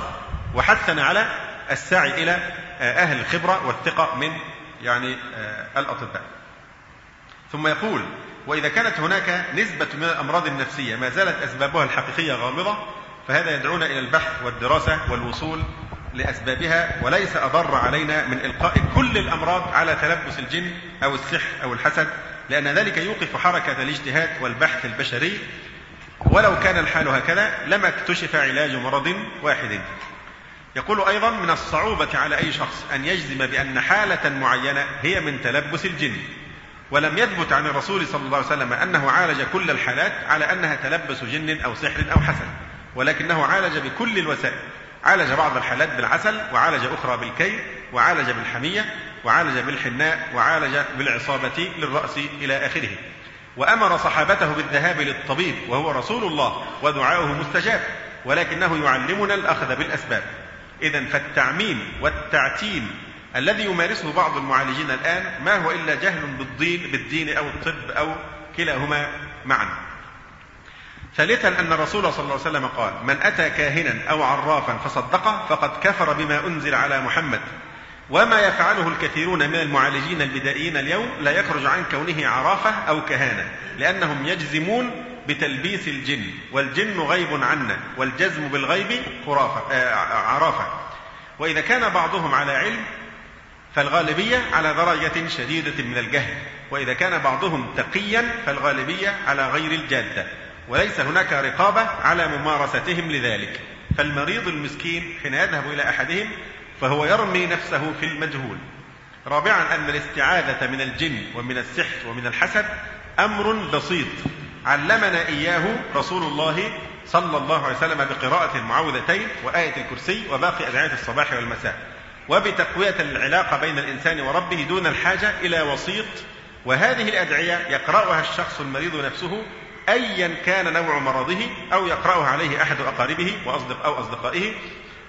وحثنا على السعي إلى أهل الخبرة والثقة من يعني الأطباء. ثم يقول وإذا كانت هناك نسبة من الأمراض النفسية ما زالت أسبابها الحقيقية غامضة فهذا يدعونا إلى البحث والدراسة والوصول لأسبابها وليس أضر علينا من إلقاء كل الأمراض على تلبس الجن أو السحر أو الحسد لأن ذلك يوقف حركة الاجتهاد والبحث البشري. ولو كان الحال هكذا لما اكتشف علاج مرض واحد. يقول أيضا من الصعوبة على أي شخص أن يجزم بأن حالة معينة هي من تلبس الجن. ولم يثبت عن الرسول صلى الله عليه وسلم أنه عالج كل الحالات على أنها تلبس جن أو سحر أو حسد ولكنه عالج بكل الوسائل. عالج بعض الحالات بالعسل وعالج أخرى بالكي وعالج بالحمية وعالج بالحناء وعالج بالعصابة للرأس إلى آخره. وأمر صحابته بالذهاب للطبيب وهو رسول الله ودعاؤه مستجاب ولكنه يعلمنا الأخذ بالأسباب. إذا فالتعميم والتعتيم الذي يمارسه بعض المعالجين الآن ما هو إلا جهل بالدين بالدين أو الطب أو كلاهما معا. ثالثا أن الرسول صلى الله عليه وسلم قال من أتى كاهنا أو عرافا فصدقه فقد كفر بما أنزل على محمد. وما يفعله الكثيرون من المعالجين البدائيين اليوم لا يخرج عن كونه عرافة أو كهانة لأنهم يجزمون بتلبيس الجن والجن غيب عنا والجزم بالغيب خرافة آه عرافة. وإذا كان بعضهم على علم فالغالبية على درجة شديدة من الجهل وإذا كان بعضهم تقيا فالغالبية على غير الجادة وليس هناك رقابة على ممارستهم لذلك. فالمريض المسكين حين يذهب إلى أحدهم فهو يرمي نفسه في المجهول. رابعا أن الاستعاذة من الجن ومن السحر ومن الحسد أمر بسيط. علمنا إياه رسول الله صلى الله عليه وسلم بقراءة المعوذتين وآية الكرسي وباقي أدعية الصباح والمساء. وبتقوية العلاقة بين الإنسان وربه دون الحاجة إلى وسيط. وهذه الأدعية يقرأها الشخص المريض نفسه أيا كان نوع مرضه أو يقرأها عليه أحد أقاربه وأصدق أو أصدقائه.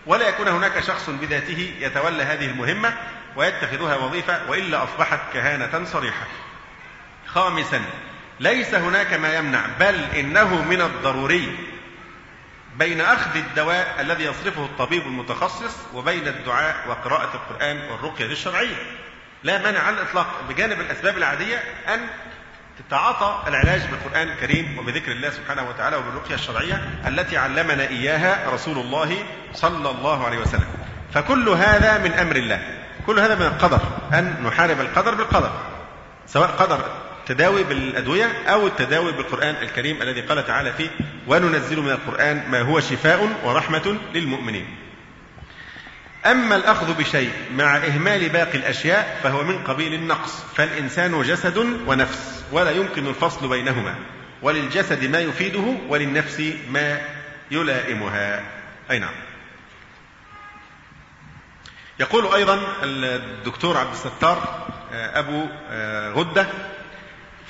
ولا يكون هناك شخص بذاته يتولى هذه المهمة ويتخذها وظيفة وإلا أصبحت كهانة صريحة. خامسا ليس هناك ما يمنع بل إنه من الضروري. بين أخذ الدواء الذي يصرفه الطبيب المتخصص وبين الدعاء وقراءة القرآن والرقية الشرعية. لا مانع على الإطلاق بجانب الأسباب العادية أن تتعاطى العلاج بالقرآن الكريم وبذكر الله سبحانه وتعالى وبالرقية الشرعية التي علمنا إياها رسول الله صلى الله عليه وسلم. فكل هذا من أمر الله. كل هذا من القدر. أن نحارب القدر بالقدر. سواء قدر التداوي بالأدوية أو التداوي بالقرآن الكريم الذي قال تعالى فيه وننزل من القرآن ما هو شفاء ورحمة للمؤمنين. أما الأخذ بشيء مع إهمال باقي الأشياء فهو من قبيل النقص فالإنسان جسد ونفس ولا يمكن الفصل بينهما. وللجسد ما يفيده وللنفس ما يلائمها. أي نعم. يقول أيضا الدكتور عبد الستار أبو غدة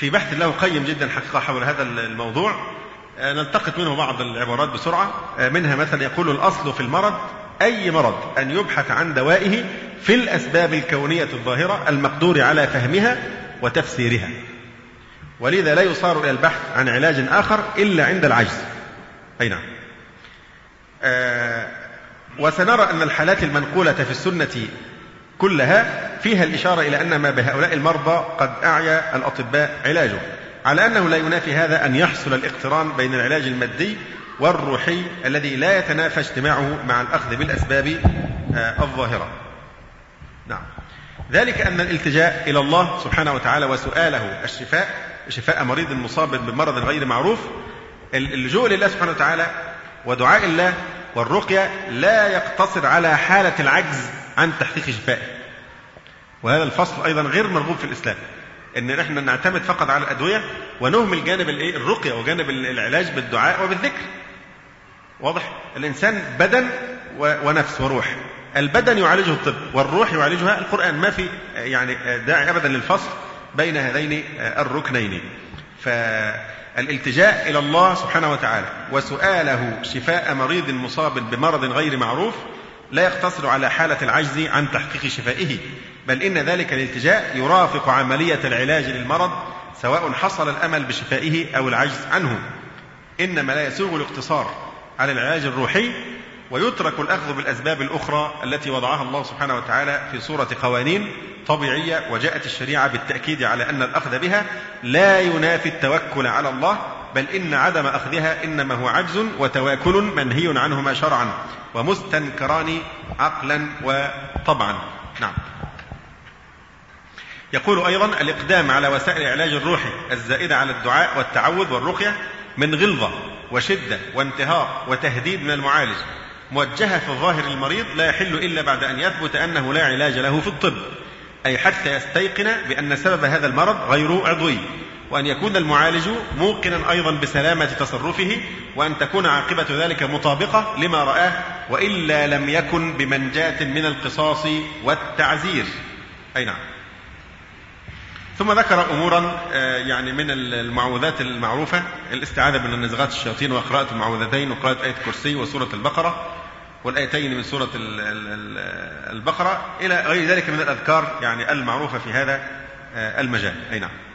في بحث له قيم جدا حقيقة حول هذا الموضوع نلتقط منه بعض العبارات بسرعة. منها مثلا يقول الأصل في المرض أي مرض أن يبحث عن دوائه في الأسباب الكونية الظاهرة المقدور على فهمها وتفسيرها. ولذا لا يصار إلى البحث عن علاج آخر إلا عند العجز. أي نعم. آه، وسنرى أن الحالات المنقولة في السنة كلها فيها الإشارة إلى أن ما بهؤلاء المرضى قد أعيا الأطباء علاجه على أنه لا ينافي هذا أن يحصل الاقتران بين العلاج المادي والروحي الذي لا يتنافى اجتماعه مع الأخذ بالأسباب آه، الظاهرة. نعم. ذلك أن الالتجاء إلى الله سبحانه وتعالى وسؤاله الشفاء شفاء مريض مصاب بمرض غير معروف اللجوء لله سبحانه وتعالى ودعاء الله والرقية لا يقتصر على حالة العجز عن تحقيق شفائه وهذا الفصل أيضا غير مرغوب في الإسلام إن إحنا نعتمد فقط على الأدوية ونهمل جانب الإيه؟ الرقية وجانب العلاج بالدعاء وبالذكر. واضح؟ الإنسان بدن ونفس وروح. البدن يعالجه الطب والروح يعالجها القرآن. ما في يعني داعي ابدا للفصل بين هذين الركنين. فالالتجاء إلى الله سبحانه وتعالى وسؤاله شفاء مريض مصاب بمرض غير معروف لا يقتصر على حالة العجز عن تحقيق شفائه بل إن ذلك الالتجاء يرافق عملية العلاج للمرض سواء حصل الأمل بشفائه أو العجز عنه. إنما لا يسوغ الاقتصار على العلاج الروحي ويترك الأخذ بالأسباب الأخرى التي وضعها الله سبحانه وتعالى في صورة قوانين طبيعية وجاءت الشريعة بالتأكيد على أن الأخذ بها لا ينافي التوكل على الله بل إن عدم أخذها إنما هو عجز وتواكل منهي عنهما شرعا ومستنكران عقلا وطبعا. نعم. يقول أيضا الإقدام على وسائل العلاج الروحي الزائدة على الدعاء والتعوذ والرقية من غلظة وشدة وانتهاء وتهديد من المعالج. موجهة في ظاهر المريض لا يحل إلا بعد أن يثبت أنه لا علاج له في الطب. أي حتى يستيقن بأن سبب هذا المرض غير عضوي. وأن يكون المعالج موقنا أيضا بسلامة تصرفه وأن تكون عاقبة ذلك مطابقة لما رآه وإلا لم يكن بمنجاة من القصاص والتعزير. أي نعم. ثم ذكر أمورا آه، يعني من المعوذات المعروفة الاستعاذة من النزغات الشياطين وقراءه المعوذتين وقراءة آية الكرسي وسورة البقرة والآيتين من سورة البقرة إلى غير ذلك من الأذكار يعني المعروفة في هذا آه، المجال. أي نعم.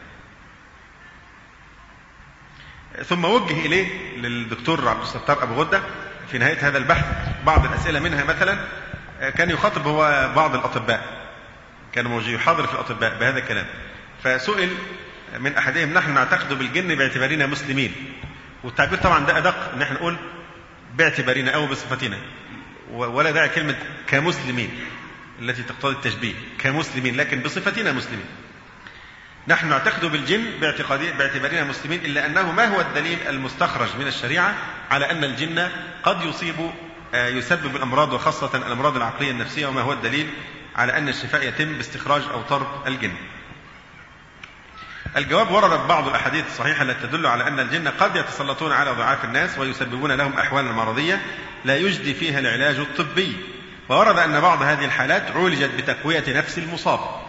ثم وجه إليه للدكتور عبد الستار أبو غدة في نهاية هذا البحث بعض الأسئلة منها مثلا آه، كان يخاطب هو بعض الأطباء كان يحاضر في الأطباء بهذا الكلام. فسئل من أحدهم نحن نعتقد بالجن باعتبارنا مسلمين. والتعبير طبعا ده أدق ان إحنا نقول باعتبارنا أو بصفتنا. ولا داعي كلمة كمسلمين التي تقتضي التشبيه كمسلمين. لكن بصفتنا مسلمين. نحن نعتقد بالجن باعتبارنا مسلمين إلا أنه ما هو الدليل المستخرج من الشريعة على أن الجن قد يصيب آه، يسبب الأمراض وخاصة الأمراض العقلية النفسية وما هو الدليل على أن الشفاء يتم باستخراج أو طرد الجن. الجواب وردت بعض الأحاديث الصحيحة التي تدل على أن الجن قد يتسلطون على ضعاف الناس ويسببون لهم احوالا مرضية لا يجدي فيها العلاج الطبي. وورد أن بعض هذه الحالات عولجت بتقوية نفس المصاب.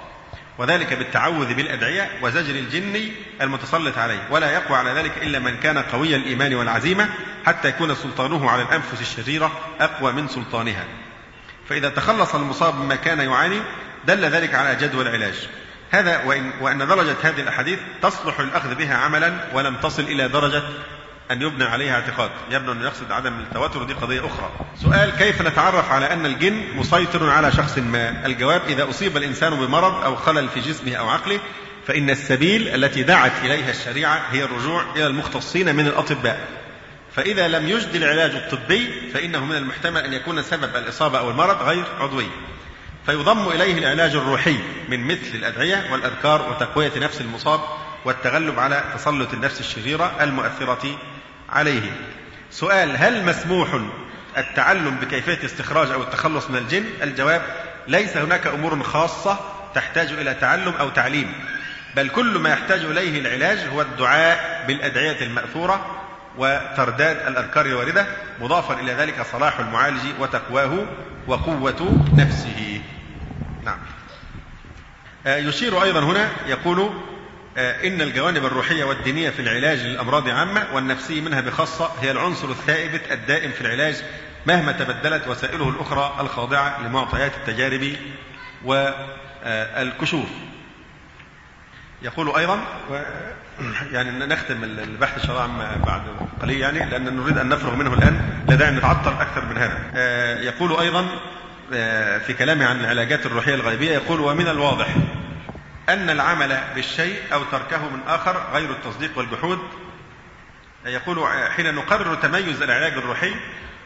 وذلك بالتعوذ بالأدعية وزجر الجن المتسلط عليه. ولا يقوى على ذلك إلا من كان قوي الإيمان والعزيمة حتى يكون سلطانه على الأنفس الشريرة أقوى من سلطانها. فإذا تخلص المصاب مما كان يعاني دل ذلك على جدوى العلاج. هذا وإن, وأن درجة هذه الأحاديث تصلح الأخذ بها عملا ولم تصل إلى درجة أن يبنى عليها اعتقاد. يبدو أن يقصد عدم التواتر. دي قضية أخرى. سؤال كيف نتعرف على أن الجن مسيطر على شخص ما؟ الجواب إذا أصيب الإنسان بمرض أو خلل في جسمه أو عقله فإن السبيل التي دعت إليها الشريعة هي الرجوع إلى المختصين من الأطباء. فإذا لم يجد العلاج الطبي فإنه من المحتمل أن يكون سبب الإصابة أو المرض غير عضوي. فيضم إليه العلاج الروحي من مثل الأدعية والأذكار وتقوية نفس المصاب والتغلب على تسلط النفس الشريرة المؤثرة عليه سؤال هل مسموح التعلم بكيفية استخراج أو التخلص من الجن؟ الجواب ليس هناك أمور خاصة تحتاج إلى تعلم أو تعليم بل كل ما يحتاج إليه العلاج هو الدعاء بالأدعية المأثورة وترداد الأذكار الواردة مضافا إلى ذلك صلاح المعالج وتقواه وقوة نفسه. نعم. آه، يشير أيضا هنا يقول إن الجوانب الروحية والدينية في العلاج للأمراض عامة والنفسية منها بخاصة هي العنصر الثابت الدائم في العلاج مهما تبدلت وسائله الأخرى الخاضعة لمعطيات التجارب والكشوف يقول أيضا يعني نختم البحث عما بعد قليل يعني لأن نريد أن نفرغ منه الآن لا داعي نتعطل أكثر من هذا. آه، يقول أيضا آه، في كلامه عن العلاجات الروحية الغيبية يقول ومن الواضح أن العمل بالشيء أو تركه من آخر غير التصديق والجحود. يقول حين نقرر تميز العلاج الروحي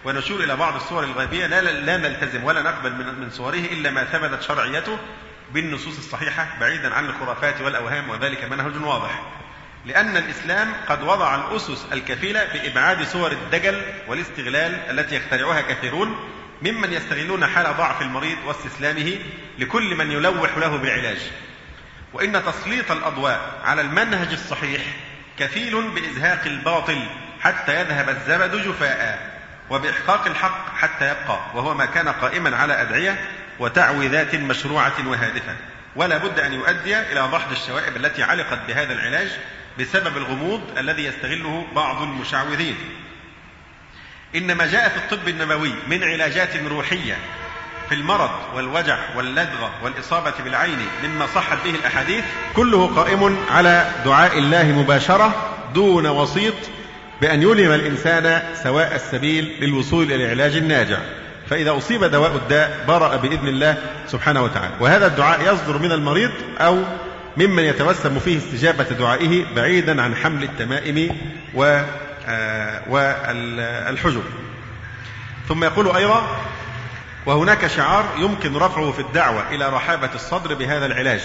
ونشير إلى بعض الصور الغيبية لا, لا نلتزم ولا نقبل من, من صوره إلا ما ثبتت شرعيته بالنصوص الصحيحة بعيدا عن الخرافات والأوهام وذلك منهج واضح. لأن الإسلام قد وضع الأسس الكفيلة بإبعاد صور الدجل والاستغلال التي يخترعها كثيرون ممن يستغلون حال ضعف المريض واستسلامه لكل من يلوح له بالعلاج وإن تسليط الأضواء على المنهج الصحيح كفيل بإزهاق الباطل حتى يذهب الزبد جفاء وبإحقاق الحق حتى يبقى وهو ما كان قائما على أدعية وتعويذات مشروعة وهادفة. ولا بد أن يؤدي إلى ضحض الشوائب التي علقت بهذا العلاج بسبب الغموض الذي يستغله بعض المشعوذين. إن ما جاء في الطب النبوي من علاجات روحية في المرض والوجع واللدغة والإصابة بالعين مما صحت به الأحاديث كله قائم على دعاء الله مباشرة دون وسيط بأن يلهم الإنسان سواء السبيل للوصول إلى العلاج الناجع. فإذا أصيب دواء الداء برأ بإذن الله سبحانه وتعالى. وهذا الدعاء يصدر من المريض أو ممن يتوسم فيه استجابة دعائه بعيدا عن حمل التمائم آه، والحجب. ثم يقول أيضا وهناك شعار يمكن رفعه في الدعوة إلى رحابة الصدر بهذا العلاج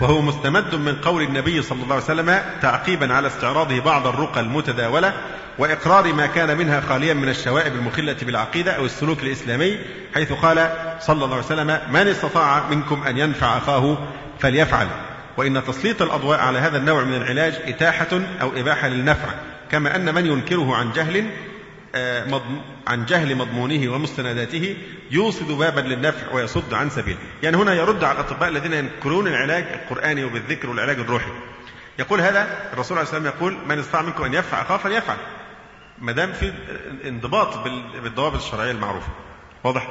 وهو مستمد من قول النبي صلى الله عليه وسلم تعقيبا على استعراضه بعض الرقى المتداولة وإقرار ما كان منها خاليا من الشوائب المخلة بالعقيدة أو السلوك الإسلامي حيث قال صلى الله عليه وسلم من استطاع منكم أن ينفع أخاه فليفعل. وإن تسليط الأضواء على هذا النوع من العلاج إتاحة أو إباحة للنفع كما أن من ينكره عن جهل عن جهل مضمونه ومستنداته يوصد بابا للنفع ويصد عن سبيله. يعني هنا يرد على الأطباء الذين ينكرون العلاج القرآني وبالذكر والعلاج الروحي. يقول هذا الرسول عليه والسلام يقول من استطاع منكم أن يفعل أخاه فليفعل. ما دام في انضباط بالضوابط الشرعية المعروفة. واضح؟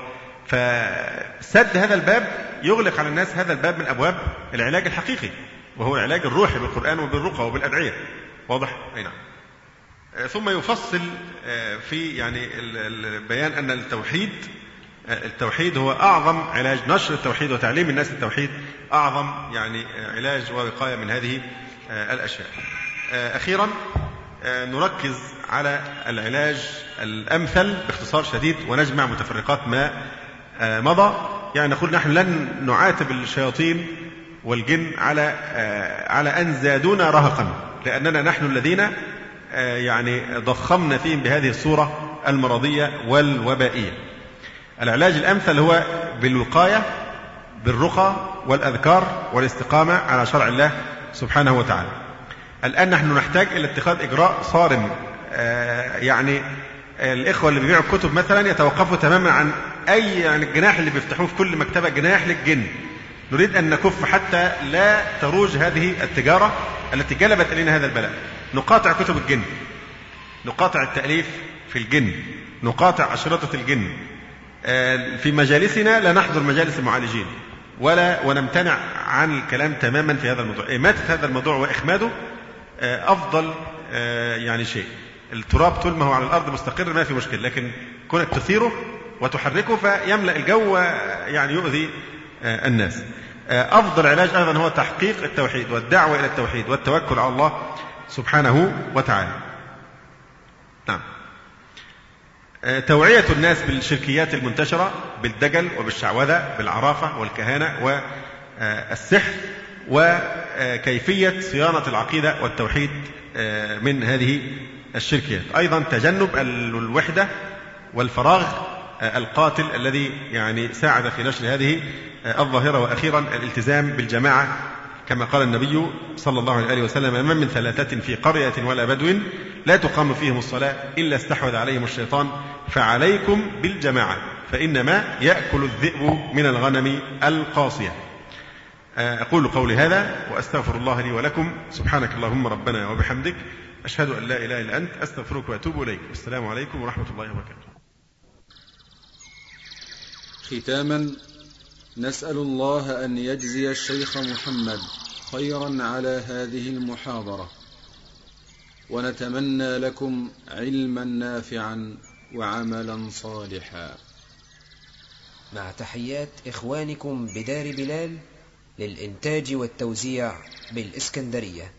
فسد هذا الباب يغلق على الناس هذا الباب من أبواب العلاج الحقيقي وهو العلاج الروحي بالقرآن وبالرقى وبالأدعية. واضح؟ أي نعم. ثم يفصل آه، في يعني البيان أن التوحيد آه، التوحيد هو أعظم علاج نشر التوحيد وتعليم الناس التوحيد أعظم يعني آه، علاج ووقاية من هذه الأشياء. أخيرا نركز على العلاج الأمثل باختصار شديد ونجمع متفرقات ما مضى. يعني نقول نحن لن نعاتب الشياطين والجن على على أن زادونا رهقا لأننا نحن الذين يعني ضخمنا فيهم بهذه الصورة المرضية والوبائية. العلاج الأمثل هو بالوقاية بالرقى والأذكار والاستقامة على شرع الله سبحانه وتعالى. الآن نحن نحتاج إلى اتخاذ إجراء صارم. آه، يعني الإخوة اللي بيبيعوا الكتب مثلا يتوقفوا تماما عن أي يعني الجناح اللي بيفتحوه في كل مكتبة جناح للجن. نريد أن نكف حتى لا تروج هذه التجارة التي جلبت إلينا هذا البلاء. نقاطع كتب الجن. نقاطع التأليف في الجن. نقاطع أشرطة الجن. آه، في مجالسنا لا نحضر مجالس المعالجين. ولا ونمتنع عن الكلام تماما في هذا الموضوع. إماتة هذا الموضوع وإخماده آه، أفضل آه، يعني شيء. التراب طول ما هو على الأرض مستقر ما في مشكلة. لكن كونك تثيره وتحركه فيملأ الجو يعني يؤذي الناس. أفضل علاج أيضا هو تحقيق التوحيد والدعوة إلى التوحيد والتوكل على الله. سبحانه وتعالى. نعم. آه، توعية الناس بالشركيات المنتشرة بالدجل وبالشعوذة بالعرافة والكهانة والسحر وكيفية صيانة العقيدة والتوحيد آه، من هذه الشركيات. أيضا تجنب الوحدة والفراغ آه، القاتل الذي يعني ساعد في نشر هذه الظاهرة وأخيرا الالتزام بالجماعة كما قال النبي صلى الله عليه وسلم ما من ثلاثة في قرية ولا بدو لا تقام فيهم الصلاة إلا استحوذ عليهم الشيطان فعليكم بالجماعة فإنما يأكل الذئب من الغنم القاصية. أقول قولي هذا وأستغفر الله لي ولكم. سبحانك اللهم ربنا وبحمدك أشهد أن لا إله إلا أنت أستغفرك وأتوب إليك. والسلام عليكم ورحمة الله وبركاته. ختاما نسأل الله أن يجزي الشيخ محمد خيرا على هذه المحاضرة. ونتمنى لكم علما نافعا وعملا صالحا. مع تحيات إخوانكم بدار بلال للإنتاج والتوزيع بالإسكندرية.